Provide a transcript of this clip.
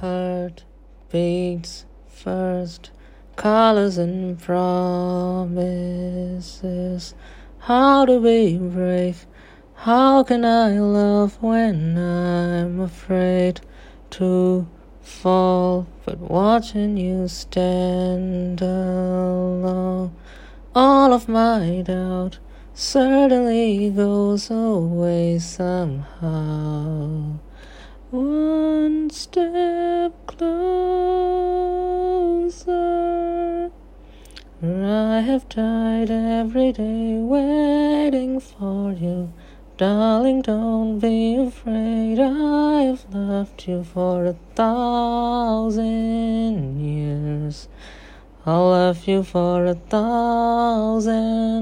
Heart beats first, colors and promises. How to be brave? How can I love when I'm afraid to fall? But watching you stand alone, all of my doubt certainly goes away somehow. Step closer. I have died every day waiting for you. Darling, don't be afraid. I have loved you for a thousand years. I'll love you for a thousand.